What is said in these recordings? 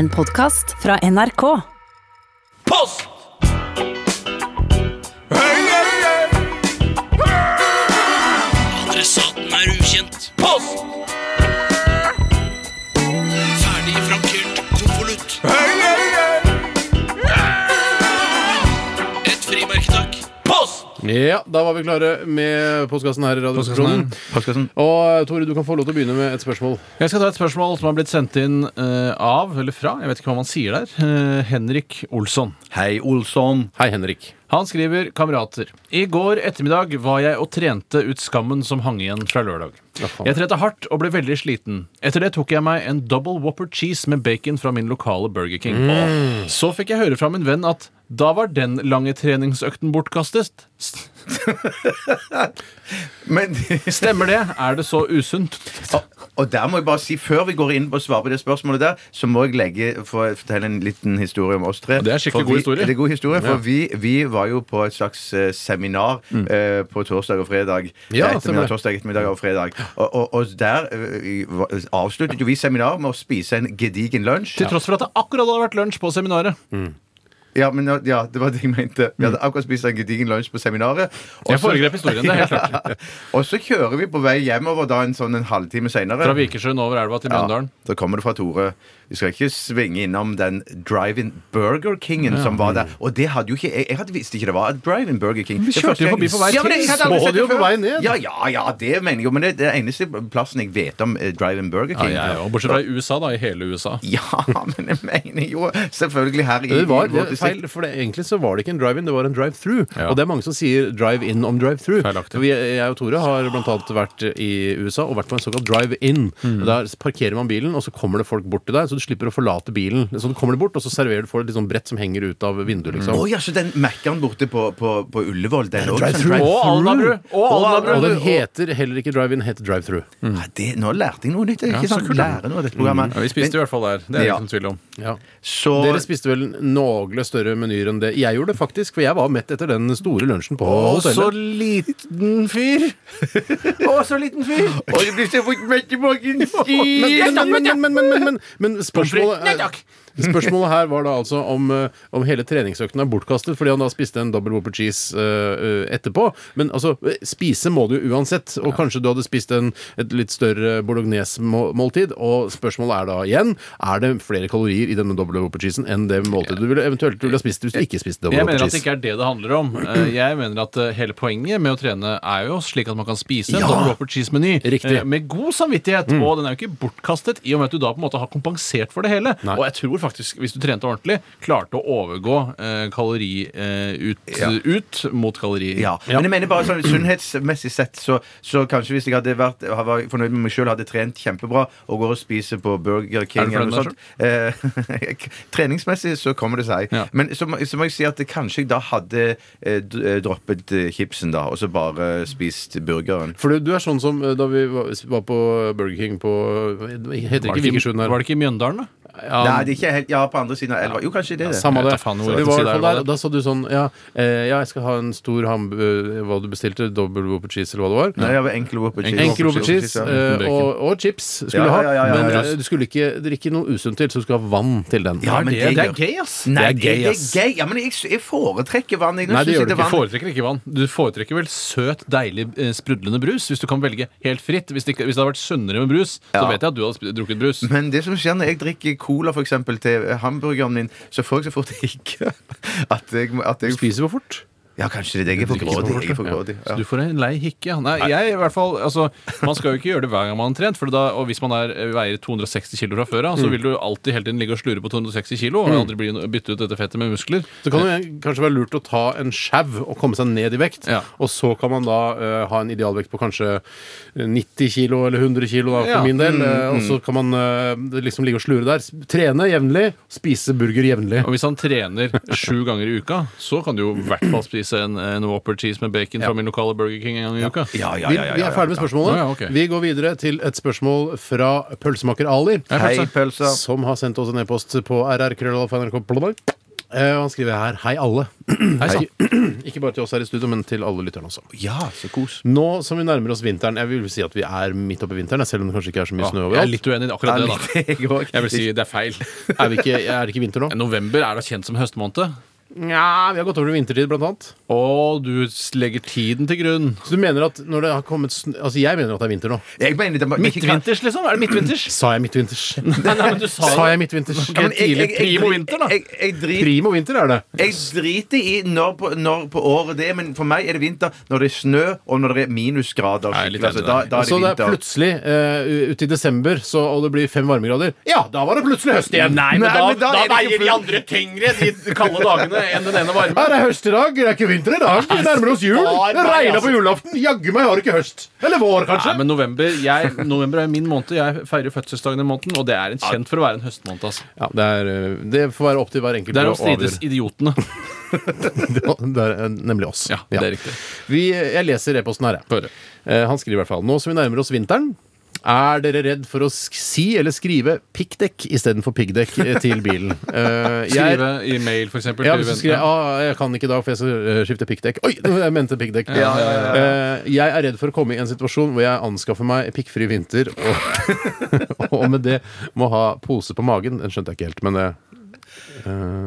En podkast fra NRK. Post! Ja, da var vi klare med postkassen her i Radioresepsjonen. Og Tore, du kan få lov til å begynne med et spørsmål. Jeg skal ta et spørsmål som har blitt sendt inn eh, av, eller fra, jeg vet ikke hva man sier der, eh, Henrik Olsson. Hei, Olsson. Hei, Henrik. Han skriver kamerater. I går ettermiddag var jeg og trente ut skammen som hang igjen fra lørdag. Jeg trente hardt og ble veldig sliten. Etter det tok jeg meg en double whopper cheese med bacon fra min lokale Burger King. Så fikk jeg høre fra min venn at da var den lange treningsøkten bortkastet. Stemmer det? Er det så usunt? Og, der må jeg bare si, før vi går inn på å svare på det spørsmålet der, så må jeg legge, få fortelle en liten historie om oss tre. Det er skikkelig vi, god historie. Det er god historie, for Ja. vi, vi var jo på et slags uh, seminar eh, på torsdag og fredag. Ja, ettermiddag, torsdag, ettermiddag og fredag. Og, og, og der uh, avsluttet jo vi seminaret med å spise en gedigen lunsj. Til tross for at det akkurat hadde vært lunsj på seminaret. Ja, men ja, det var det jeg mente. Vi hadde akkurat spist en gedigen lunsj på seminaret. og Jeg foregrep historien, det er helt klart. Og så kjører vi på vei hjemover da en sånn en halvtime seinere. Fra Vikersjøen over elva til Mjøndalen. Da kommer det fra Tore. Vi skal ikke svinge innom den drive-in Burger Kingen som var der. Og det hadde jo ikke Jeg, jeg visste ikke det var drive-in Burger King. Vi kjørte jo forbi på vei Ja, men til. jeg Så det jo på vei ned. Ja, ja, ja, det mener jeg jo. Men det er den eneste plassen jeg vet om eh, drive-in Burger King. Ja, ja, ja. Bortsett fra i USA, da. I hele USA. Ja, men jeg mener jo selvfølgelig her i Det var det. Feil, for det, Egentlig så var det ikke en drive-in, det var en drive-through. Ja. Og det er mange som sier drive-in om drive-through. Jeg og Tore har annet vært i USA og vært på en såkalt drive-in. Mm. Der parkerer man bilen, og så kommer det folk bort til deg, så du slipper å forlate bilen. Så du kommer det bort, og så serverer du for et litt sånn brett som henger ut av vinduet, liksom. Å ja, så den Mækkern borte på, på, på Ullevål, den drive-through. Og Alnabru! Og den heter heller ikke drive-in, heter drive-through. Ja, nå lærte jeg noe nytt. Det er Ja, ikke så sånn lære noe av dette programmet. Ja, vi spiste i hvert fall der. Det er det Ja. ingen tvil om. Ja. Så Dere spiste vel noe større menyer enn det jeg gjorde, det faktisk. For jeg var mett etter den store lunsjen på Å, hotellet. så liten fyr! Å, så liten fyr! Og du blir så fort mett i magen, Men, men, men, men, men, men, men, men Nei, spørsmålet er takk spørsmålet her var da altså om, eh, om hele treningsøkten er bortkastet fordi han da spiste en double whopper cheese eh, etterpå. Men altså, spise må du jo uansett. Og kanskje du hadde spist en, et litt større bolognese-måltid. Og spørsmålet er da igjen er det flere kalorier i denne double whopper cheesen enn det måltidet du ville eventuelt ville ha spist hvis du ikke spiste double whopper cheese? Jeg mener at det ikke er det det handler om. Jeg mener at hele poenget med å trene er jo slik at man kan spise en Ja. double whopper cheese-meny med god samvittighet. Og den er jo ikke bortkastet i og med at du da på en måte har kompensert for det hele. Nei. Og jeg tror faktisk, hvis du trente ordentlig, klarte å overgå eh, kalori eh, ut, Ja. ut mot kalori. Ja. Men jeg mener bare sånn sunnhetsmessig sett, så, så kanskje hvis jeg hadde vært var fornøyd med meg sjøl, hadde trent kjempebra og går og spiser på Burger King Er du eller noe fornøyd sånt eh, Treningsmessig så kommer det seg. Ja. Men så, må- så må jeg si at det kanskje jeg da hadde eh, d- eh, droppet eh, chipsen, da, og så bare spist burgeren. For du, du er sånn som eh, da vi var, var på Burger King på det Heter Var ikke det ikke, Vikersund her? var det ikke i Mjøndalen, da? Ja, Nei, det er ikke helt Ja, på andre siden av elva. Jo, kanskje det er det. Samme Jeg det. faen hvor Vi var i hvert fall der, og da sa du sånn Ja, eh, ja jeg skal ha en stor hamb... eh, Hva du bestilte? Dobbel whopper cheese, eller hva det var? Nei, jeg var enkel whopper cheese. Enkel whopper cheese ja. eh, og, og chips skulle Ja, du ha. ja, ja, ja, men ja. eh, du skulle ikke drikke noe usunt til, så du skulle ha vann til den. Ja, men det, det er gøy, ass! Nei, Det er gøy, det er gøy. Ja, men jeg, jeg foretrekker vann. Jeg, Nei, det synes gjør du vann- foretrekker ikke vann. Du foretrekker vel søt, deilig, eh, sprudlende brus. Hvis du kan velge helt fritt. Hvis det, ikke, hvis det hadde vært sunnere med brus, så vet jeg at du hadde sp- drukket brus. Men det som skjer når jeg drikker cola for eksempel, til hamburgeren min, så får jeg så fort ikke at jeg, at jeg spiser for fort. Ja, kanskje det. Jeg er for grådig. Jeg er for Ja. Så du får en lei hikke. Nei, jeg i hvert fall altså, Man skal jo ikke gjøre det hver gang man har trent. For da, og hvis man er, veier 260 kilo fra før av, så vil du alltid hele tiden ligge og slure på 260 kilo og aldri bli, bytte ut dette fettet med muskler. Så kan det kanskje være lurt å ta en sjau og komme seg ned i vekt. Ja. Og så kan man da uh, ha en idealvekt på kanskje 90 kilo eller 100 kilo for Ja. min del. eh, og så kan man uh, liksom ligge og slure der. Trene jevnlig, spise burger jevnlig. Og hvis han trener sju ganger i uka, så kan du jo i hvert fall spise en, en Whopper cheese med bacon fra min lokale Burger King en gang i uka. Ja, ja, Vi, ja, ja, vi ja, er ferdig med spørsmålet. Ja, ja, ok. Vi går videre til et spørsmål fra pølsemaker Ali. Hei, pølsa. Som har sendt oss en e-post på rrkrøllalfa.nrk. Eh, han skriver her Hei, alle. Hei. Ikke bare til oss her i studio, men til alle lytterne også. Ja, så kos. Nå som vi nærmer oss vinteren Jeg vil si at vi er midt oppi vinteren, selv om det kanskje ikke er så mye snø Jeg er overalt. litt uenig i akkurat det. da. Jeg vil si det er feil. Er, vi ikke, er det ikke vinter nå? November er da kjent som høstmåned. Nja, vi har gått over til vintertid, blant annet. Og du legger tiden til grunn. Så du mener at når det har kommet snø Altså, jeg mener at det er vinter nå. Jeg mener det, kan- Midtvinters, liksom? Er det midtvinters? Sa jeg midtvinters? Nei, nei, men du sa Sa jeg midtvinters? Ja, men jeg- jeg- jeg- Primo vinter, da. Jeg, jeg, drit, Primo vinter er det. jeg driter i når på, når på året det er, men for meg er det vinter når det er snø, og når det er minusgrader. Er litt. Altså, da, da er det Så det er vinter. plutselig uh, ute i desember, så, og det blir fem varmegrader. Ja, da var det plutselig høst igjen! Nei, men Nei, da, men da da, da veier de andre tyngre, de kalde dagene, enn den ene varme. Det er høst i dag, det er ikke vinter i dag. Vi nærmer oss jul. Det regner på julaften. Jaggu meg har det ikke høst. Eller vår, kanskje. Nei, men november, jeg, november er min måned. Jeg feirer fødselsdagen i måneden, og det er en kjent for å være en høstmåned. Altså. Ja, det, er, eh, det får være opp til hver enkelt. Derom å strides idiotene. Det er eh, nemlig oss. Ja, det er riktig. Vi, jeg leser e-posten her, jeg. Eh, Han skriver i hvert fall Nå som vi nærmer oss vinteren er dere redd for å sk- si eller skrive piggdekk istedenfor piggdekk eh, til bilen? Uh, jeg, Skrive i mail, for eksempel. ja, til hvis du skriver, vennene. ah, jeg kan ikke i dag, for jeg skal eh, skifte piggdekk. Oi, jeg mente piggdekk. Ja, ja, Eh, jeg er redd for å komme i en situasjon hvor jeg anskaffer meg piggfri vinter, og, og med det må ha pose på magen. Den skjønte jeg ikke helt, men det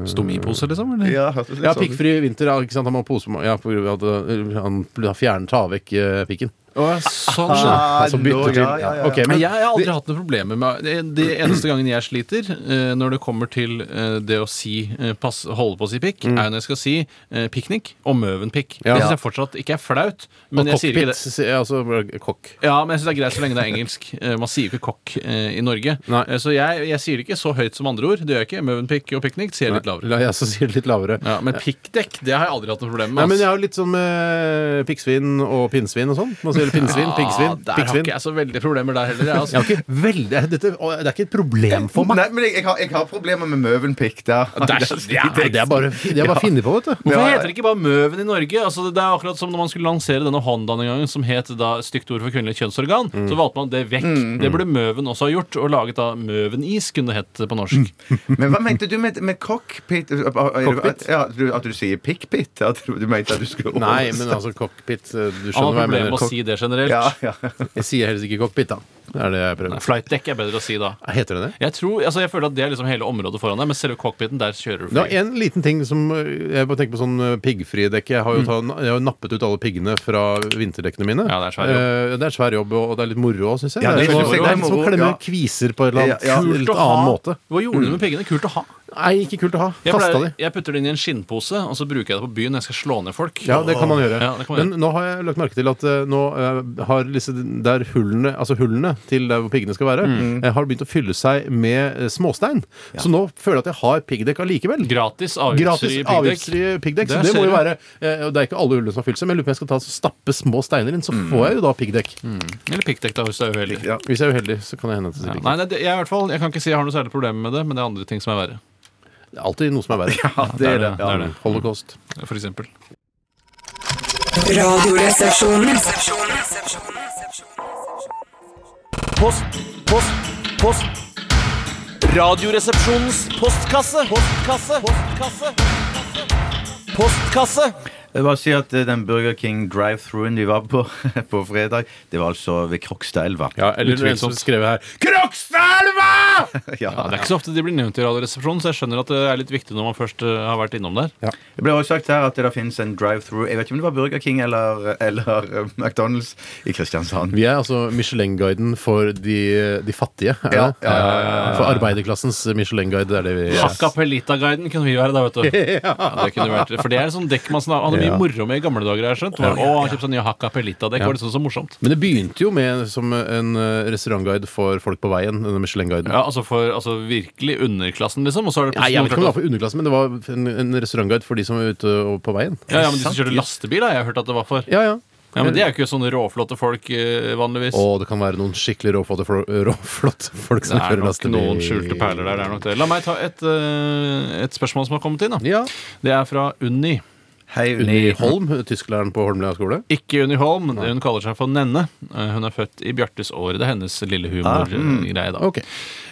Stomipose, liksom? Eller? Ja, Ja, pikkfri vinter, ja, ikke sant? Han må pose på. Ja, på grunn av at uh, han har fjernet, ta vekk uh, pikken. Ja, sånn. Ah, Altså bytter til. ja, ja, ja. Okay, Men jeg har aldri hatt noe problemer med det, det eneste gangen jeg sliter eh, når det kommer til eh, det å si eh, pass, holde på å si pikk, er når jeg skal si eh, piknik og Møvenpikk. Mm. Ja. Det syns jeg fortsatt ikke er flaut. Men og jeg sier ikke det. altså kokk. Ja, men jeg syns det er greit så lenge det er engelsk. Eh, Man sier jo ikke kokk eh, i Norge. Nei. Så jeg, jeg sier det ikke så høyt som andre ord. Det gjør jeg ikke. Møvenpikk og piknik sier jeg litt lavere. La jeg så sier det litt lavere. Ja, men pikkdekk det har jeg aldri hatt noe problem med. Nei, men jeg har jo litt sånn med piggsvin og pinnsvin og sånn. Man sier pinnsvin, Ja, piggsvin, der har ikke jeg så veldig problemer der heller. Jeg, Jeg altså. har ikke veldig dette, Det er ikke et problem for meg. Nei, men jeg, jeg, har, jeg har problemer med. Der- Ja, det er bare, det er bare funnet på, vet du. Hvorfor heter det ikke bare Møven i Norge? Altså, det er akkurat som når man skulle lansere denne Hondaen en gang, som het da stygt ord for kvinnelig kjønnsorgan. Mm. Så valgte man det vekk. Det burde Møven også ha gjort, og laget da Møvenis, kunne det hett på norsk. Men hva mente du med, med cockpit? Cockpit? Ja, at, du, at du sier pickpit? At du, du mente at du skulle Nei, men altså cockpit eh, Du skjønner hva jeg med mener. å si det generelt. Ja, ja. Jeg sier helst ikke cockpit, da. Det er det jeg prøver. Flightdekk er bedre å si da. Heter det det? Jeg, tror, altså jeg føler at det er liksom hele området foran deg, men selve cockpiten, der kjører du Det var en liten ting som øh, Jeg bare tenker på sånn øh, piggfrie dekk. Jeg har jo ta, jeg har nappet ut alle piggene fra vinterdekkene mine. Ja, det er svær jobb. Eh, det er svær jobb, og det er litt moro òg, syns jeg. Ja, det, det er synes som- jeg det er er litt ja. kviser på en eller Ja, ja. annen Kult litt å ha. annen måte. Hva gjorde du med piggene? Kult å ha. Nei, ikke kult å ha. Jeg, Kasta pleier, de. jeg putter det inn i en skinnpose, og så bruker jeg det på byen når jeg skal slå ned folk. Ja, det kan man gjøre. Ja, det kan man Men nå har jeg lagt merke til at eh, nå eh, har disse der hullene, altså hullene til der hvor piggene skal være, Mm. eh, har begynt å fylle seg med eh, småstein. Så nå føler jeg at jeg har piggdekk allikevel. Gratis Gratis avgiftsfri piggdekk. avgiftsfrie piggdekk. Så Der det må jo du. være eh, og Det er ikke alle hullene som har fylt seg, men jeg lurer på om jeg skal ta og stappe små steiner inn, så Mm. får jeg jo da piggdekk. Eller piggdekk, da, hvis du er uheldig. Ja. Hvis jeg er uheldig, så kan jeg hende at det sier Nei, nei, det, jeg, i hvert fall, jeg kan ikke si jeg har noe særlig problem med det, men det er andre ting som er verre. Det er alltid noe som er verre. Ja, det er det. det er det. Holocaust. For eksempel. Radioresepsjonen. Post, post, post. Radioresepsjonens postkasse. Postkasse. Postkasse. Postkasse. Jeg bare si at eh, den Burger King drive-throughen vi var på på fredag, det var altså ved Krokstadelva. Ja, eller en som skrev her Krokstadelva! Ja. Ja, det er ikke så ofte de blir nevnt i Radioresepsjonen, så jeg skjønner at det er litt viktig når man først eh, har vært innom der. Det ble også sagt her at det finnes en drive-through Jeg vet ikke om det var Burger King eller, eller eh, McDonald's i Kristiansand. Vi er altså Michelin-guiden for de, de fattige. Ja, ja, ja, ja, ja. For arbeiderklassens Michelin-guide. Det er det vi Hakka Pelita-guiden kunne vi være da, vet du. Ja, det kunne vært. For det er sånn sånt dekk man snak- hadde mye Ja. moro med i gamle dager. jeg skjønt. Å, han kjøpte sånn nye Hakka Pelita-dekk. Var det sånn så morsomt? Men det begynte jo med som en eh, restaurantguide for folk på veien. Denne Michelin-guiden. Ja, altså for altså virkelig underklassen, liksom. Og så er det Nei, jeg vet ikke om det var for underklassen, men det var en, en restaurantguide for de som var ute og på veien. ja, ja, men de som kjørte lastebil, har jeg hørt at det var for. Ja, ja. Ja, Men det er jo ikke sånne råflotte folk eh, vanligvis. Å, det kan være noen skikkelig råflotte, råflotte folk Det er nok noen skjulte perler der. det er nok det. La meg ta et, eh, et spørsmål som har kommet inn. da Ja. Det er fra Unni. Hei, Unni. Holm, tysklæreren på Holmlia skole. Ikke Unni Holm. Hun kaller seg for Nenne. Eh, Hun er født i Bjartes år. Det er hennes lille humorgreie. da. Okay.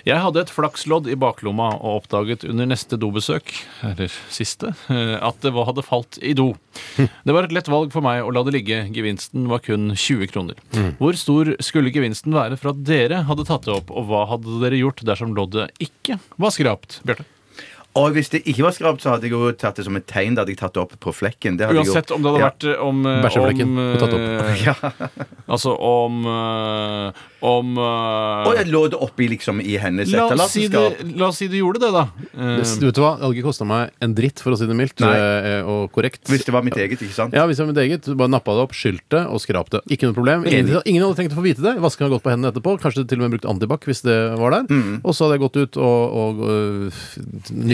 Jeg hadde et flakslodd i baklomma og oppdaget under neste dobesøk, eller siste, eh, at det hadde falt i do. Det var et lett valg for meg å la det ligge. Gevinsten var kun 20 kroner. Hvor stor skulle gevinsten være for at dere hadde tatt det opp, og hva hadde dere gjort dersom loddet ikke var skrapt? Bjarte? Og hvis det ikke var skrapt, så hadde jeg jo tatt det som et tegn. Da hadde jeg tatt det opp på flekken. Det hadde jeg Uansett om det hadde Ja. vært eh, om eh, Bæsjeflekken om, og tatt opp. eh, Ja. Altså om Om Og jeg lå det oppi liksom i hennes la, oss si det, la oss si du gjorde det, da. Det- Vet du hva? Det hadde ikke kosta meg en dritt, for å si det mildt Nei. og korrekt. Hvis det var mitt eget, ikke sant? Ja, hvis det var mitt eget, bare nappa det opp, skylte og skrapte. Ikke noe problem. Ingen, ingen hadde trengt å få vite det. Vaska godt på hendene etterpå. Kanskje til og med brukt antibac hvis det var der. Mm. Og så hadde jeg gått ut og, og, øh,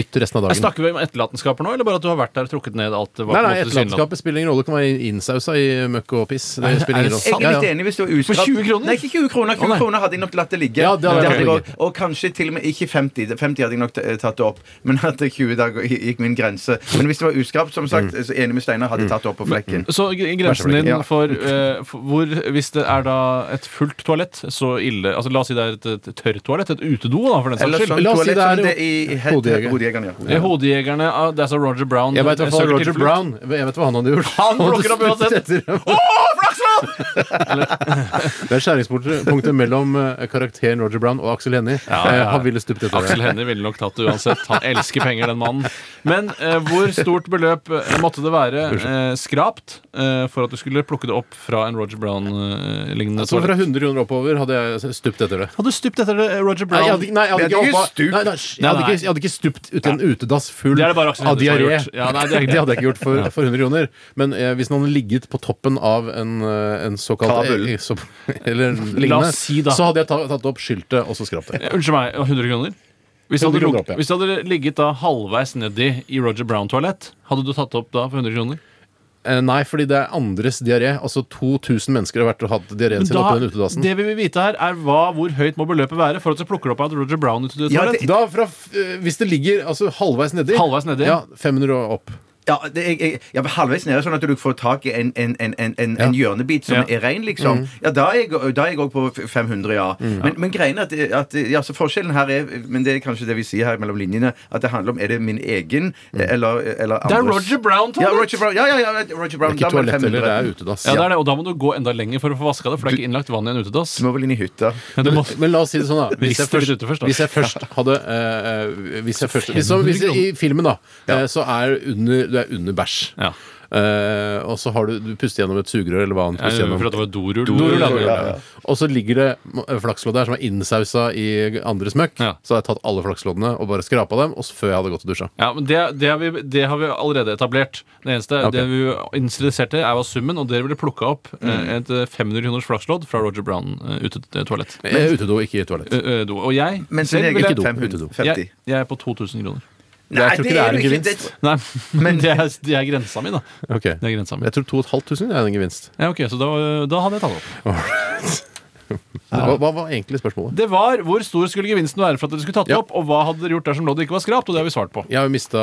nytt resten av dagen. jeg snakker vi om etterlatenskaper nå, eller bare at du har vært der og trukket ned alt det var? Nei, nei, etterlatenskapet spiller ingen rolle. Det kan være innsausa i møkk og piss. Det Er- spiller er ingen det rolle. Jeg er litt enig hvis det var uskrapt. 20 kroner? Nei, ikke 20 kroner. 20 kroner hadde jeg nok latt det ligge. Ja, det hadde Det jeg også- og kanskje til og med ikke 50. 50 hadde jeg nok tatt det opp. Men at det 20 dager gikk min grense. Men hvis det var uskrapt, som sagt, så enig med Steinar, hadde jeg tatt det opp på flekken. Så grensen din for, uh, for hvor Hvis det er da et fullt toalett, så ille altså La oss si det er et, et tørrtoalett, et utedo, da, for den saks sånn skyld. La oss si det er som Hodejegeren, ja. Eh, Hodejegerne ah, Det er så Roger Brown Jeg vet, søker Roger. Brown. Jeg vet hva han hadde gjort. Han plukker opp uansett. Det er skjæringspunktet mellom eh, karakteren Roger Brown og Aksel Hennie. Ja, ja, ja. Eh, Han ville stupt etter Aksel. Hennie ville nok tatt det uansett. Han elsker penger, den mannen. Men eh, hvor stort beløp eh, måtte det være eh, skrapt eh, for at du skulle plukke det opp fra en Roger Brown-lignende Så fra 100 kroner oppover hadde jeg stupt etter det. Hadde du stupt etter det, Roger Brown? nei, jeg hadde ikke jeg hadde ikke hoppa stupt. nei, nei, jeg, hadde ikke, jeg hadde ikke stupt uten en utedass full Det det av diaré. Ja, det det hadde jeg ikke gjort for, for 100 kroner. Men eh, hvis den hadde ligget på toppen av en, eh, en såkalt Kabel. E så, Eller lignende, oss si da. så hadde jeg ta, tatt opp skiltet og så skrapt det. Eh, Unnskyld meg, 100 kroner? Hvis det 100 hadde, kroner opp, ja. hadde ligget da halvveis nedi i Roger Brown-toalett, hadde du tatt opp da for 100 kroner? Eh, nei, fordi det er andres diaré. Altså 2000 mennesker har vært og hatt diareen sin oppi den utedassen. det vi vil vite her, er hva, hvor høyt må beløpet være for at du plukker opp av et Roger Ja, Brown-toalett? det- Da fra, f- eh, hvis det ligger altså, halvveis nedi Halvveis nedi? Ja, 500 og opp. Ja, det, jeg, jeg, ja, halvveis nede, sånn at du får tak i en, en, en, en, en, en hjørnebit som Ja. er rein, liksom. Ja, da er jeg, også på 500, ja. Men, men greien er at, at ja, så forskjellen her er Men det er kanskje det vi sier her mellom linjene, at det handler om er det min egen eller, eller Det er. Roger Brown-toalett! Ja, Roger Brown. Ja, ja, ja, Roger Brown. Det er ikke toalett eller det er utedass. Ja, det er det, og da må du gå enda lenger for å få vaska det, for det er ikke innlagt vann i en utedass. Du må vel inn i hytta. Men du må, Men la oss si det sånn, da. Hvis jeg først, først, da. hvis jeg først hadde eh, Hvis jeg først hvis, så, hvis jeg, I filmen, da, eh, så er under, du er under bæsj. ja. Eh, og så har du, du puster gjennom et sugerør, eller hva han puster For gjennom. at det var dorull. Dorull, ja. ja, ja. Og så ligger det eh, flakslodd der som er innsausa i andres møkk. Ja. Så har jeg tatt alle flaksloddene og bare skrapa dem, og så før jeg hadde gått og dusja. Ja, men det, det, har vi, det har vi allerede etablert. Det eneste okay. det vi interesserte er var summen, og dere ville plukka opp Mm. eh, et eh, 500 kroners flakslodd fra Roger Brown uh, ute-toalett. Eh, Utedo, ikke i toalett. og jeg Men sin selv ville- Ikke do, 500. utedo. 50. jeg, jeg er på 2000 kroner. Nei, Jeg tror ikke det er en gevinst. det- Nei, men det er, det er grensa mi, da. Okay. Det er grensa mi. Jeg tror 2500 er en gevinst. Ja, ok, Så da, da hadde jeg tatt opp. Hva, hva var egentlig spørsmålet? Det var hvor stor skulle gevinsten være for at dere skulle tatt det Ja. opp, og hva hadde dere gjort dersom loddet ikke var skrapt? Og det har vi svart på. Jeg har jo mista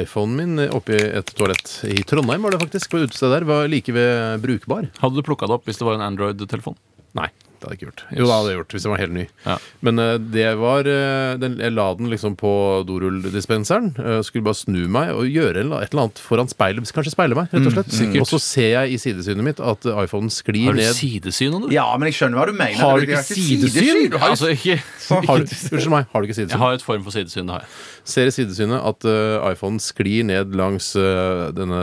iPhonen min oppi et toalett i Trondheim, var det faktisk. På utestedet der. Var like ved brukbar. Hadde du plukka det opp hvis det var en Android-telefon? Nei, det hadde jeg ikke gjort. Jo, det hadde jeg gjort hvis den var helt ny. Ja. Men uh, det var uh, den, Jeg la den liksom på dorulldispenseren. Uh, skulle bare snu meg og gjøre en- et eller annet foran speilet. Kanskje speile meg, rett og slett. Mm, og så ser jeg i sidesynet mitt at iPhonen sklir Har du ned. sidesyn nå, du? Ja, men jeg skjønner hva du mener. Har du ikke sidesyn? Du har Altså, ikke Har unnskyld meg, har du ikke Jeg har et form for sidesyn, det har jeg. Ser i sidesynet at uh, iPhonen sklir ned langs uh, denne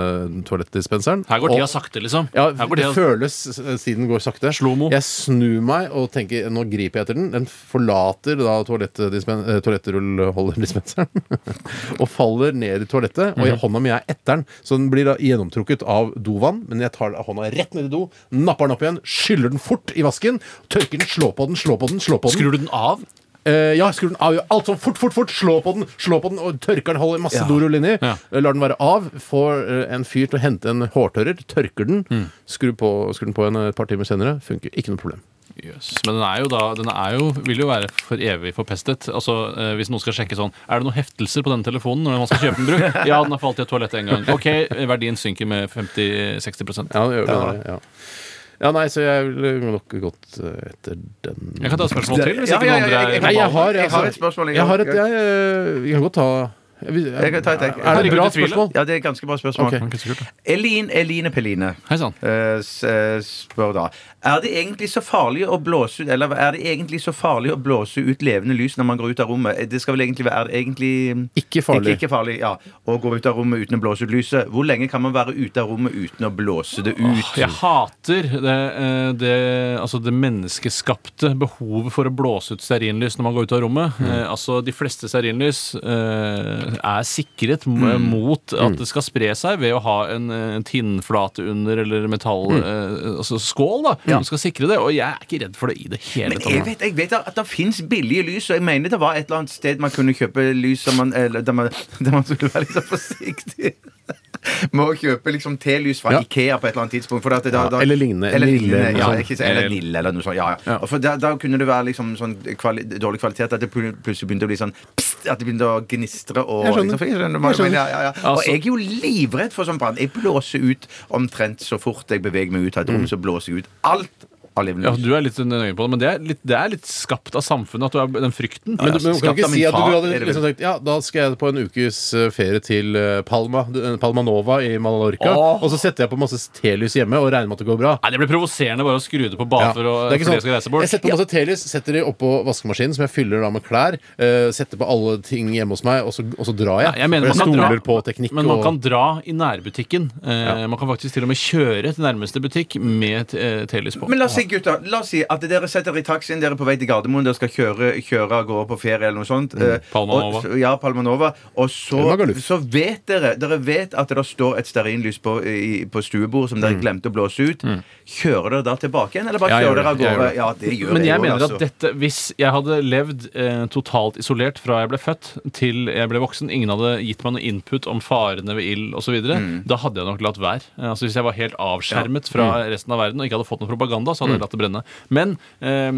toalettdispenseren. Her går tida sakte, liksom. Ja, det føles siden går sakte. Slomo. Jeg snur meg og tenker nå griper jeg etter den. Den forlater da eh, toalettrullholderdispenseren og faller ned i toalettet. Og i hånda mi er etter den, så den blir da gjennomtrukket av dovann. Men jeg tar hånda rett ned i do, napper den opp igjen, skyller den fort i vasken, tørker den, slår på den, slår på den, slår på den. Skrur du den av? Uh, ja, skru den av. Alt sånn fort, fort, fort. Slå på den, slå på den, og tørker den. Holder masse dorull inni. Ja. Eh, Lar den være av. Får uh, en fyr til å hente en hårtørrer. Tørker den. Mm. Skru, på, skru, den på en, et par timer senere. Funker. Ikke noe problem. Jøss. Men den er jo da Den er jo, vil jo være for evig forpestet. Altså, eh, Hvis noen skal sjekke sånn Er det noen heftelser på denne telefonen når man skal kjøpe den brukt? Ja, den har falt i et toalett en gang. Ok, verdien synker med 50-60 Ja, det gjør det, ja. ja, nei, så jeg ville nok gått eh, etter den Jeg kan ta et spørsmål til. Hvis Ja, ikke ja, noen ja, andre jeg- er Nei, jeg har, Jeg har altså, et spørsmål, jeg har et, jeg, jeg, kan godt ta jeg, kan ta et, jeg. Er det et bra spørsmål? Ja, det er et ganske bra spørsmål. Ok. Elin Eline Hei sann. eh, s- eh, spør da Er det egentlig så farlig å blåse ut Eller er det egentlig så farlig å blåse ut levende lys når man går ut av rommet? Det skal vel egentlig være Er det egentlig Ikke farlig. Ikke, ikke farlig, ja. Å gå ut av rommet uten å blåse ut lyset. Hvor lenge kan man være ute av rommet uten å blåse det ut? Jeg hater det, eh, det, altså det menneskeskapte behovet for å blåse ut stearinlys når man går ut av rommet. Eh, altså De fleste stearinlys eh, er sikret mm. mot at det skal spre seg ved å ha en, en tinnflate under eller metall eh, altså skål. da Du skal sikre det, og jeg er ikke redd for det i det hele Men jeg vet, jeg vet at det fins billige lys, og jeg mener det var et eller annet sted man kunne kjøpe lys som man, eller, der, man, der man skulle være litt forsiktig. Med å kjøpe liksom telys fra Ja. Ikea på et eller annet tidspunkt. For at det, da, Ja, da, eller lignende, Eller Nille, lignende, eller ja, ikke, eller Nille, eller noe sånt. Ja, ja. Og For da, da kunne det være liksom sånn kvali dårlig kvalitet at det pl- plutselig begynte å bli sånn pst, At det begynte å gnistre og Jeg skjønner. liksom, for jeg skjønner hva Jeg skjønner. mener, ja, ja, ja. Og Altså- jeg er jo livredd for sånn brann. Jeg blåser ut omtrent så fort jeg beveger meg ut av et rom, så blåser jeg ut alt Ja. Du er litt nøye på det, men det er litt, det er litt skapt av samfunnet at du er den frykten. Men du, men kan ikke si at du hadde liksom tenkt Ja, da skal jeg på en ukes eh, ferie til eh, Palma eh, Palma Nova i Mallorca. Åh. Og så setter jeg på masse telys hjemme og regner med at det går bra. Nei, Det blir provoserende bare å skru det på bare Ja. for Det for sånn. skal reise bort. Jeg setter på masse telys, setter de oppå vaskemaskinen, som jeg fyller da med klær. uh, setter på alle ting hjemme hos meg, og så, og så drar jeg. Nei, jeg mener jeg stoler dra- på teknikk. Men man og, kan dra i nærbutikken. Eh, Man kan faktisk til og med kjøre til nærmeste butikk med eh, telys på. Men la oss si, gutter, la oss si at dere setter i taxien, dere er på vei til Gardermoen, dere skal kjøre, kjøre av gårde på ferie eller noe sånt. Mm. Palma og- Nova. Ja, Palma Nova. Og så, så vet dere Dere vet at det står et stearinlys på, i, på stuebordet som dere glemte å blåse ut. Kjører dere da tilbake igjen, eller bare Ja, kjører dere av. Jeg gårde? Ja, det gjør Men jeg jeg mener også. at dette, hvis jeg hadde levd eh, totalt isolert fra jeg ble født til jeg ble voksen, ingen hadde gitt meg noe input om farene ved ild osv., videre Mm. da hadde jeg nok latt være. Eh, Altså Hvis jeg var helt avskjermet fra resten av verden og ikke hadde fått noe propaganda, så Mm. hadde jeg latt det brenne. Men eh,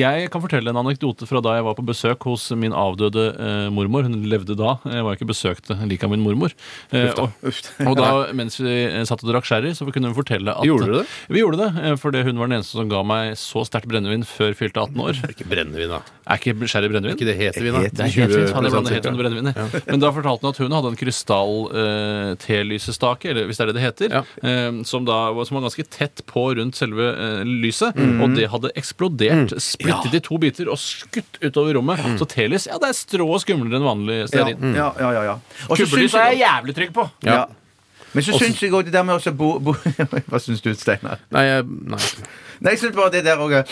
jeg kan fortelle en anekdote fra da jeg var på besøk hos min avdøde eh, mormor. Hun levde da. Jeg var ikke besøkt like av min mormor. Eh, og, og da, mens vi eh, satt og drakk sherry, så kunne hun fortelle at Gjorde dere det? Vi gjorde det, fordi hun var den eneste som ga meg så sterkt brennevin før fylte 18 år. Ikke brennevin, da. Er ikke sherry brennevin? Er Ikke det heter vin, da. Det er hetevin. fint. Faen, jeg blander helt cirka. brennevin. jeg. Men da fortalte hun at hun hadde en krystall-telysestake, eller hvis det er det det heter, Ja. eh, som, da, var- som var ganske tett på rundt selve eh, lyset. Mm. Og det hadde eksplodert, splittet i to biter og skutt utover rommet. Mm. Så telys ja, det er strå og skumlere enn vanlig ja, stearin. ja, ja, ja, ja. Og så syns jeg er jævlig trygg på. ja. Men så syns jeg òg det der med å bo, bo Hva syns du, Steinar? Nei, jeg, nei. Nei, jeg synes bare det der òg at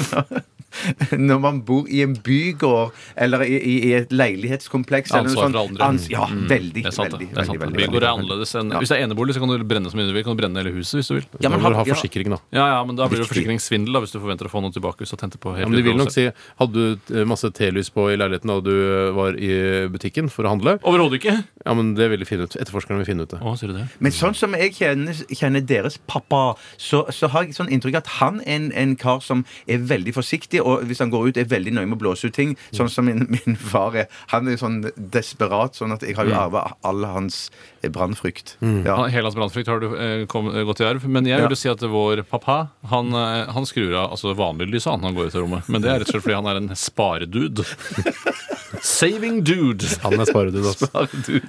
når- man bor i en bygård eller i, i, et leilighetskompleks Ansvar sånt, for andre. ans- Ja, veldig, Det er sant, veldig, det veldig, veldig, Bygård er annerledes enn Hvis det er enebolig, så kan du brenne som du vil. Kan du brenne hele huset hvis du vil. Ja, Da men må han- du ha forsikring, da. Ja, ja, men da blir det forsikringssvindel da, hvis du forventer å få noe tilbake hvis du tente på helt Ja, men de vil nok si Hadde du masse telys på i leiligheten da du eh, var i butikken for å handle? Overhodet ikke. Ja, men det vil de finne ut. Etterforskerne vil finne ut det. Å, sier du det? Men sånn som jeg kjenner, kjenner deres pappa, så, så har jeg sånn inntrykk at han er en, en kar som er veldig forsiktig, og hvis han går ut, er veldig nøye med å blåse ut ting. Sånn som min, min far er. Han er sånn desperat, sånn at jeg har jo arva all hans brannfrykt. Mm. Ja. Hele hans brannfrykt har du eh, kom, eh, gått i arv. Men jeg vil jo si at vår pappa han, eh, han skrur av altså vanlig lys han, han går ut av rommet. Men det er rett og slett fordi han er en sparedude. Saving dude. Han er sparedude, altså.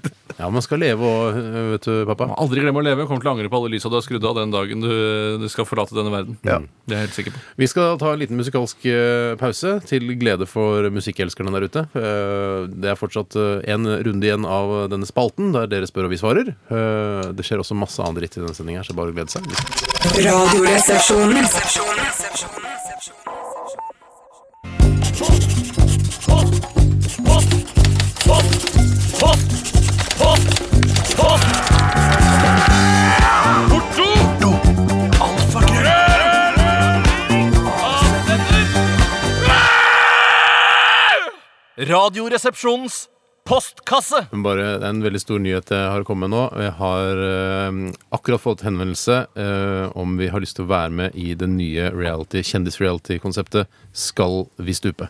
Ja, man skal leve eh, Vet du, pappa. Aldri glem å leve. Kommer til å angre på alle lysa du har skrudd av den dagen du, du skal forlate denne verden. Ja. Det er jeg helt sikker på. Vi skal ta en liten musikalsk eh, pause, til glede for musikkelskerne der ute. Eh, Det er fortsatt eh, en runde igjen av denne spalten, der dere spør og vi svarer. Eh, Det skjer også masse annen dritt i denne sendinga, så bare glede seg. Radioresepsjonen. Radioresepsjonens Postkasse! Men Bare det er en veldig stor nyhet jeg har kommet med nå. Jeg har eh, akkurat fått henvendelse eh, om vi har lyst til å være med i det nye reality, kjendis-reality-konseptet Skal vi stupe?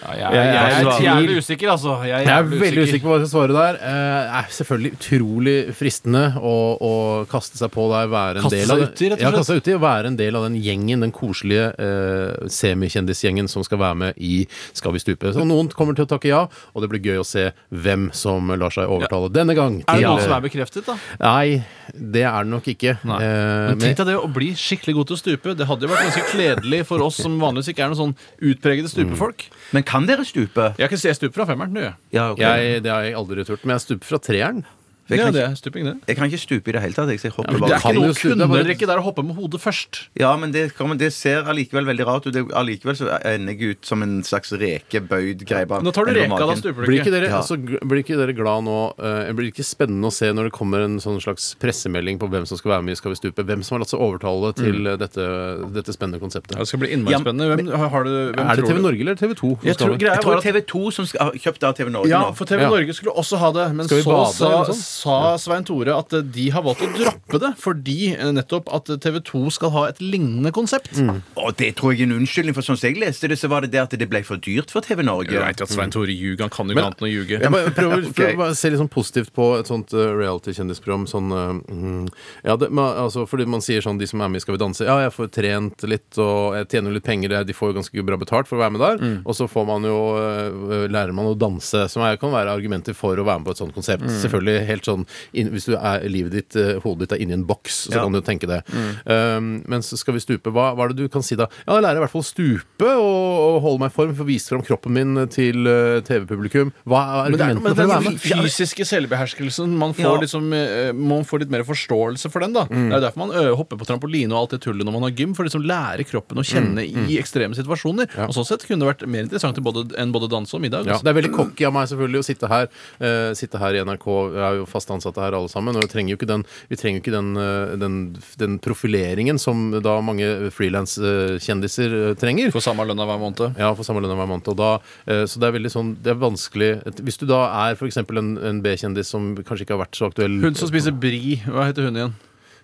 Ja, jeg, jeg, jeg, Jeg er jævlig usikker, altså. Jeg er, Jeg er veldig usikker på hva jeg skal svare der. Eh, Det er selvfølgelig utrolig fristende å, å kaste seg på der, være en Kaste del av det. uti, rett og Ja, kaste seg uti og være en del av den gjengen, den koselige eh, semikjendisgjengen som skal være med i Skal vi stupe. Så noen kommer til å takke ja, og det blir gøy å se hvem som lar seg overtale denne gang. Er det noen noe som er bekreftet, da? Nei, det er det nok ikke. Nei. Eh, Men men- tenk deg det å bli skikkelig god til å stupe. Det hadde jo vært ganske kledelig for oss som vanligvis ikke er noen sånn utpregede stupefolk. Men kan dere stupe? Jeg kan se stupe fra femmeren, du. Ja, ok. jeg, det har jeg aldri turt. Men jeg stuper fra treeren. Jeg Ja, kan, det ikke, er stuping, det. jeg kan ikke stupe i det hele tatt. Jeg, så jeg hopper Men det er ikke noe stupe, det er bare- ikke der å hoppe med hodet først. Ja, men det, kommer- det ser allikevel veldig rart ut. Det, allikevel så ender jeg ut som en slags rekebøyd greie. bare Nå tar du reka, da magen. stuper du Blir ikke, ikke. dere, Ja. altså, gl- blir ikke dere glad nå eh, Blir det ikke spennende å se når det kommer en sånn slags pressemelding på hvem som skal være med i Skal vi stupe? Hvem som har latt seg overtale til eh, dette, dette spennende konseptet? Ja, Det skal bli innmari Ja, spennende. Hvem, har du, hvem er det tror TV du? Norge eller TV 2? Jeg tror greia Jeg tror var at er TV 2 som skal, har kjøpt av TV Norge ja, nå. for TV Ja. Norge skulle også ha det, men Skal vi så bade, sa, eller noe sånt? Sa Svein Tore at eh, de har valgt å droppe det fordi eh, nettopp at TV 2 skal ha et lignende konsept. Og det tror jeg er en unnskyldning, for sånn som jeg leste det, så var det det at det ble for dyrt for TV Norge. Jeg vet at Svein Tore ljuger, han kan jo ikke annet enn å ljuge. Jeg bare prøver, prøver bare å se litt sånn positivt på et sånt uh, reality-kjendisprogram. Sånn, uh, mm, ja, det, man, altså, fordi man sier sånn, de som er med i Skal vi danse Ja, jeg får trent litt, og jeg tjener litt penger. De får jo ganske bra betalt for å være med der. Mm. Og så får man jo uh, lærer man å danse, som er, kan være argumenter for å være med på et sånt konsept. Mm. Selvfølgelig helt sånn inn, Hvis du er, livet ditt, uh, hodet ditt er inni en boks, så Ja. kan du tenke det. Mm. Um, men så skal vi stupe. Hva, hva er det du kan si da? Ja, jeg lærer i hvert fall å stupe og, og holde meg i form for å vise fram kroppen min til uh, TV-publikum. Hva er argumentene men for å være den med? fysiske selvbeherskelsen Man får, Ja. liksom, eh, man får litt mer forståelse for den. da Mm. Det er derfor man ø, hopper på trampoline og alt det tullet når man har gym. For å liksom lære kroppen å kjenne Mm. i ekstreme situasjoner. Og sånn sett kunne det vært mer interessant enn både, enn både danse og middag. Ja, altså. det er veldig cocky av meg selvfølgelig å sitte her uh, Sitte her i NRK. Jeg er jo fast ansatte her alle sammen. Og vi trenger jo ikke den, vi jo ikke den, eh, den, den profileringen som da mange frilanskjendiser trenger. For samme lønna hver måned. Ja, for samme lønn hver måned. Og da, eh, så det er veldig sånn Det er vanskelig Hvis du da er f.eks. en, en B-kjendis som kanskje ikke har vært så aktuell Hun som spiser bri, hva heter hun igjen?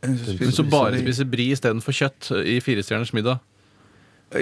Hun som bare spiser bri istedenfor kjøtt i Firestjerners middag.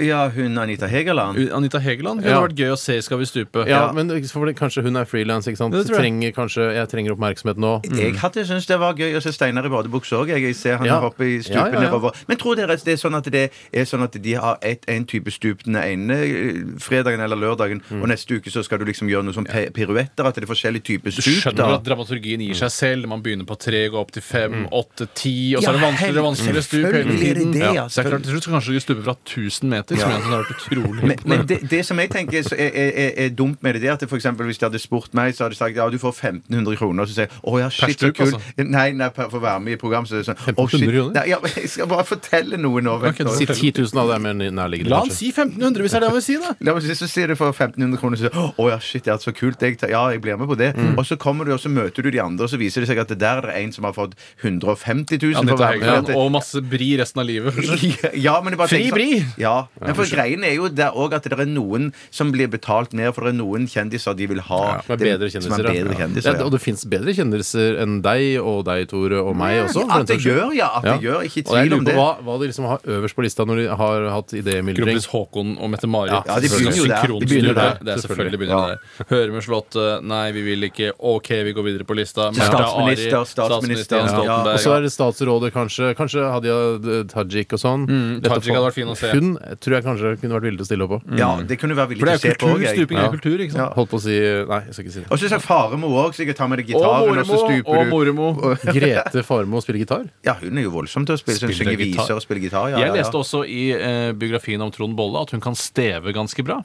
Ja, hun Anita Hegerland. Anita Hegeland. Det Ja. vært gøy å se i Skal vi stupe. Ja, Ja. men for kanskje hun er frilans, ikke sant? Det jeg. Trenger kanskje, jeg trenger oppmerksomhet nå. Jeg hadde syntes det var gøy å se Steinar i badebukse òg. Jeg ser han Ja. hoppe i stupen Ja, ja, ja. nedover. Men tror dere det er sånn at det er sånn at de har et, en type stup den ene eh, fredagen eller lørdagen, Mm. og neste uke så skal du liksom gjøre noe som piruetter? At det er forskjellige typer Du skjønner at dramaturgien gir seg selv. Man begynner på tre, går opp til fem, Mm. åtte, ti, og så er det Ja, vanskeligere og vanskeligere stup hele er det tiden. det, Ja. ja, det er klart, til slutt skal kanskje du stupe fra 1000 meter, som jeg synes har vært utrolig Men, men det, det som jeg tenker så er, er, er, er dumt med det, det er at det for eksempel, hvis de hadde spurt meg, så hadde de sagt ja, du får 1500 kroner. Og så sier jeg å ja, shit, så kult. altså. Nei, nei, for å være med i program, så er det sånn å, 1500 shit. kroner? Nei, ja, jeg skal bare fortelle noe nå. vent okay, nå. Si 10 000 av det er mer nærliggende. La han si 1500, hvis det er det han vil si, da! La meg si, så sier du for 1500 kroner så, Å ja, shit, det er så kult. Jeg, tar- ja, jeg blir med på det. Mm. Og så kommer du og så møter du de andre, og så viser det seg at det der er det en som har fått 150 000 for å være med. Ja, og masse bri resten av livet. ja, men bare Fri bri! sånn- Ja, men for greien er jo der også at det er noen som blir betalt mer, for det er noen kjendiser de vil ha Som er bedre som kjendiser. er bedre Ja. kjendiser, Ja, ja. og det fins bedre kjendiser enn deg og deg, Tore, og meg også. At det gjør, ja. At det gjør. Ikke i tvil om det. hva, hva de liksom har øverst på lista når de har hatt idémyldring. Kronprins Haakon og Mette-Marit. Ja, de begynner jo der. De begynner der, Det er selvfølgelig begynner der. Hører med Slottet. Nei, vi vil ikke. OK, vi går videre på lista. Statsminister, statsminister, ja. Stoltenberg. Og så er det statsrådet, kanskje. Kanskje Hadia Tajik og sånn. Mm, Tajik hadde vært fin å se. Hun tror jeg kanskje kunne vært villig til å stille opp på. Ja, det kunne du være villig For det til er å se jo på kultur. òg. Stuping er Ja. kultur, ikke sant? Holdt på å si Nei, jeg skal ikke si det. Og så sa Faremo òg, så jeg kan ta med deg Og gitaren, og så stuper Og du. Moremo. Grete Farmo spiller gitar? Ja, hun er jo voldsom til å spille. Hun Spiller synger gitar. viser og spiller gitar. Ja, Jeg ja, ja. leste også i eh, biografien om Trond Bolle at hun kan steve ganske bra.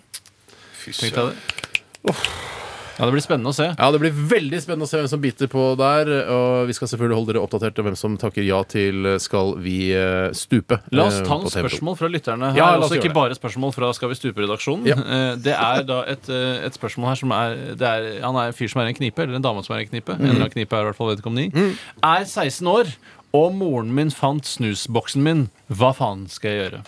Tenkte jeg det. Ja, Det blir spennende å se. Ja, det blir veldig spennende å se hvem som biter på der. Og vi skal selvfølgelig holde dere oppdatert om hvem som takker ja til Skal vi eh, stupe. La oss eh, ta noen spørsmål fra lytterne her. Ja, også gjøre ikke bare spørsmål fra Skal vi stupe-redaksjonen. Ja. Eh, Det er da et, et spørsmål her som er, det er Han er en fyr som er i en knipe, eller en dame som er i en knipe. En eller annen knipe er i hvert fall vedkommende i. Er 16 år, og moren min fant snusboksen min. Hva faen skal jeg gjøre?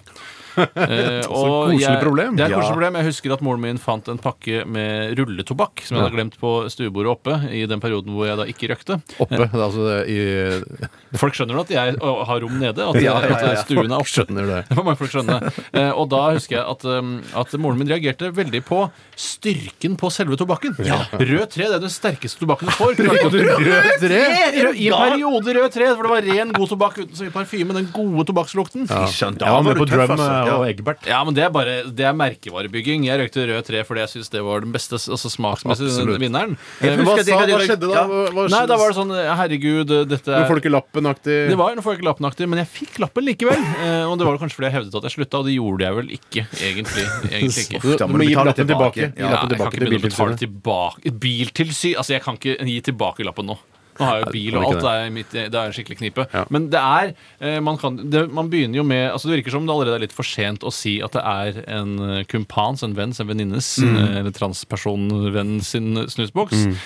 Eh, og koselig jeg- problem. Det er et koselig problem. Jeg husker at moren min fant en pakke med rulletobakk som jeg hadde glemt på stuebordet oppe i den perioden hvor jeg da ikke røkte. Oppe, er altså i Folk skjønner at jeg har rom nede, at, Ja, ja, ja, ja. at stuen er oppe. Skjønner det. Det mange folk skjønner. Eh, og da husker jeg at, um, at moren min reagerte veldig på styrken på selve tobakken. Rød tre det er den sterkeste tobakken du får. Rød tre? I en periode rød tre, for det var ren, god tobakk uten så mye parfyme. Den gode tobakkslukten. Ja. Jeg var med på Drum altså. eh, Ja. og Egbert. men det er bare Det er merkevarebygging. Jeg røykte rød tre fordi jeg syns det var den beste altså smaksmessig vinneren. Eh, hva, sa, hva skjedde da? Ja. Hva, hva, Nei, da var det sånn Herregud, dette ikke er Folkelappenaktig Det var jo ikke lappenaktig, men jeg fikk lappen likevel. Eh, og det var kanskje fordi jeg hevdet at jeg slutta, og det gjorde jeg vel ikke, egentlig. Egentlig ikke. Du, Da må du gi lappen tilbake. tilbake. Gi Ja, lappen jeg kan ikke begynne å betale tilbake Biltilsyn Altså, jeg kan ikke gi tilbake lappen nå. Nå har jeg jo bil, og alt ikke er, mitt, det er en skikkelig knipe. Ja. Men det er eh, man, kan, det, man begynner jo med altså Det virker som det allerede er litt for sent å si at det er en eh, kumpans, en venns, en venninnes, Mm. eh, eller transpersonvenn sin snusboks. Mm.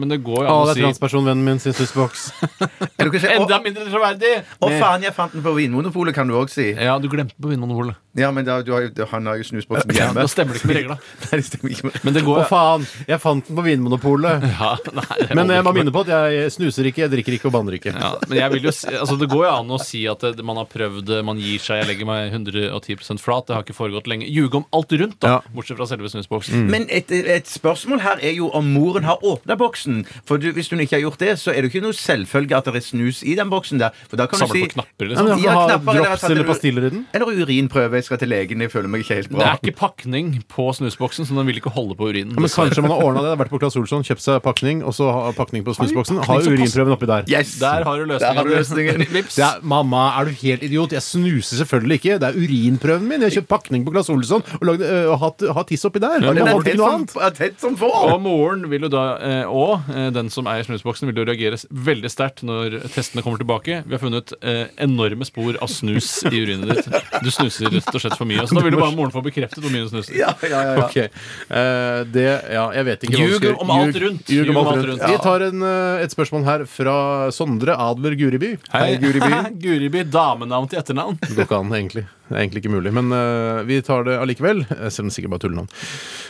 Men det går jo an Å, si å det er transpersonvennen min sin snusboks. Enda mindre troverdig! å, faen, jeg fant den på Vinmonopolet, kan du òg si. Ja, du glemte på Vinmonopolet. Ja, men da, du har, han har jo snusboksen Ja, hjemme. da stemmer det ikke med regla. Nei, det stemmer ikke. Men det Å, faen! Jeg fant den på Vinmonopolet. ja, nei, Men jeg må minne på at jeg snuser ikke, jeg drikker ikke og banner ikke. Ja, men jeg vil jo si, altså Det går jo an å si at det, man har prøvd man gir seg, jeg legger meg 110% flat. Det har ikke foregått lenge. Ljuge om alt rundt, da, Ja. bortsett fra selve snusboksen. Men et, et spørsmål her er jo om moren har åpna boksen. For du, hvis hun ikke har gjort det, så er det jo ikke noe selvfølge at det er snus i den boksen der. For da kan Samle du si på knapper, liksom. Ja, ha knapper, eller drops eller pastiller i den. Eller urinprøve. Jeg skal til legen. Jeg føler meg ikke helt bra. Det er ikke pakning på snusboksen, så den vil ikke holde på urinen. Ja, men kanskje man har ordna det. Vært på Claes Olsson, kjøpt seg pakning, og så pakning på snusboksen. Har urinprøven oppi der. Yes! Der har du løsningen. har du løsningen. Det er, mamma, er du helt idiot? Jeg snuser selvfølgelig ikke. Det er urinprøven min. Jeg har kjøpt pakning på Glass Olsson og, lagde, øh, og hatt, hatt tiss oppi der. Ja, det er tett som, annet. tett som får. Og moren vil jo da, eh, og eh, den som eier snusboksen, vil jo reagere veldig sterkt når testene kommer tilbake. Vi har funnet eh, enorme spor av snus i urinet ditt. Du snuser rett og slett for mye. Så da vil jo bare moren få bekreftet hvor mye du snuser. Ja, ja, ja, ja. Ok, Eh, det, ja, jeg vet ikke Ljug om alt rundt. Ljug om alt rundt. Vi tar en, et spørsmål her fra Sondre Adler Guriby. Hei, Guriby. Guriby. Damenavn til etternavn. Det går ikke an, egentlig. Det er egentlig ikke mulig. Men uh, vi tar det allikevel. eh, Selv om det sikkert bare er tullenavn.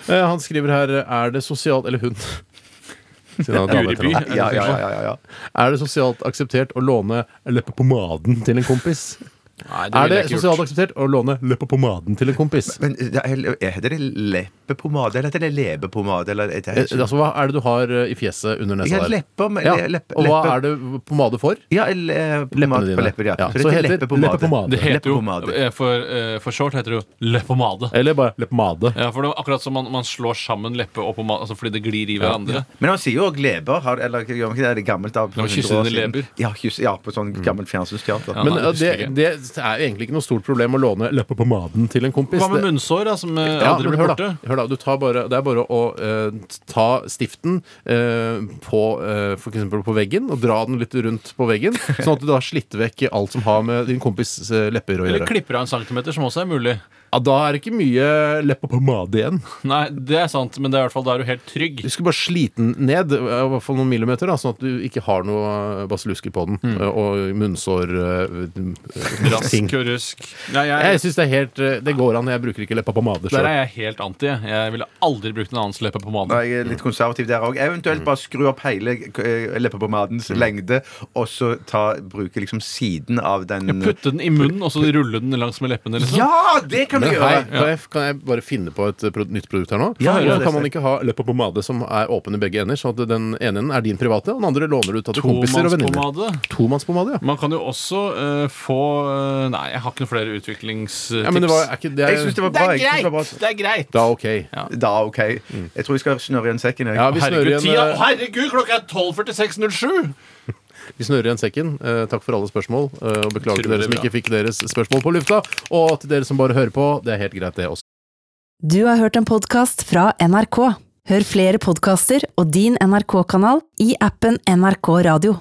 Uh, han skriver her Er det sosialt Eller hun. Siden han har dame Guriby. etternavn. Ja, ja, ja, ja, ja. Er det sosialt akseptert å låne leppepomaden til en kompis? Nei, Er det jeg ikke sosialt akseptert å låne leppepomaden til en kompis? Men det er, heter det leppepomade, eller heter det leppepomade? Eller, det Eh, Altså, Hva er det du har eh, i fjeset under nesa Ja, der? lepper, men- Ja. leppe- Og hva er det pomade for? Ja, le- Leppene pomade dine. på lepper, ja. Ja, Så så heter heter leppepomade. Det heter jo, Leppepomade. eh, for, eh, for short heter det jo leppepomade. Eller bare leppepomade. Ja, for det er akkurat som man, man slår sammen leppe og pomade altså fordi det glir i hverandre. Men han sier jo òg leber. Har, eller gjør han ikke det? Er det gammelt av Ja, for kysse 100 år dine siden? leber. Ja, kyss, ja, på sånn gammelt fjernsynsteater. Ja. Men nei, eh, det det, husker jeg det er jo egentlig ikke noe stort problem å låne leppepomaden til en kompis. Hva med Det- munnsår, da, som eh, Ja, aldri men blir hør borte? da, hør da du tar bare, Det er bare å eh, ta stiften eh, på, eh, for eksempel på veggen og dra den litt rundt på veggen, sånn at du da slitt vekk alt som har med din kompis eh, lepper å Eller gjøre. klipper av en centimeter, som også er mulig. Ja, da er det ikke mye leppepomade igjen. Nei, det er sant, men det er i hvert fall, da er du helt trygg. Du skulle bare slite den ned, eh, i hvert fall noen millimeter, da, sånn at du ikke har noe eh, basillusker på den. Mm. eh, Og munnsår eh, Rask ting. og rusk. Nei, Jeg jeg, syns det er helt eh, Det går an. Jeg bruker ikke leppepomade der sjøl. er jeg helt anti. Jeg ville aldri brukt en annens leppepomade. Nei, Jeg er litt konservativ der òg. Eventuelt bare skru opp hele eh, leppepomadens lengde, og så ta, bruke liksom siden av den Putte den i munnen og så rulle den langs med leppene. Liksom. Ja, det kan du Men gjøre! kan jeg, kan jeg bare finne på et eh, pro nytt produkt her nå? Ja, ja, Hvorfor det kan man ikke ha leppepomade som er åpen i begge ender? Sånn at den ene enden er din private, og den andre låner du ut til kompiser og venninner. Tomannspomade. Tomannspomade, ja. Man kan jo også eh, få eh, Nei, jeg har ikke noen flere utviklingstips. ja. Men det var, er ikke det Jeg synes det var Det bra. er jeg synes det var bra. greit! Det er greit. Da ok. Da, OK. Jeg tror vi skal snørre igjen sekken. jeg. Ja, vi snører Herregud, igjen, tida, eh, herregud, klokka er 12.46,07! vi snører igjen sekken. Eh, takk for alle spørsmål. eh, og beklager til Utrolig dere som bra. ikke fikk deres spørsmål på lufta. Og til dere som bare hører på, det er helt greit, det også. Du har hørt en podkast fra NRK. Hør flere podkaster og din NRK-kanal i appen NRK Radio.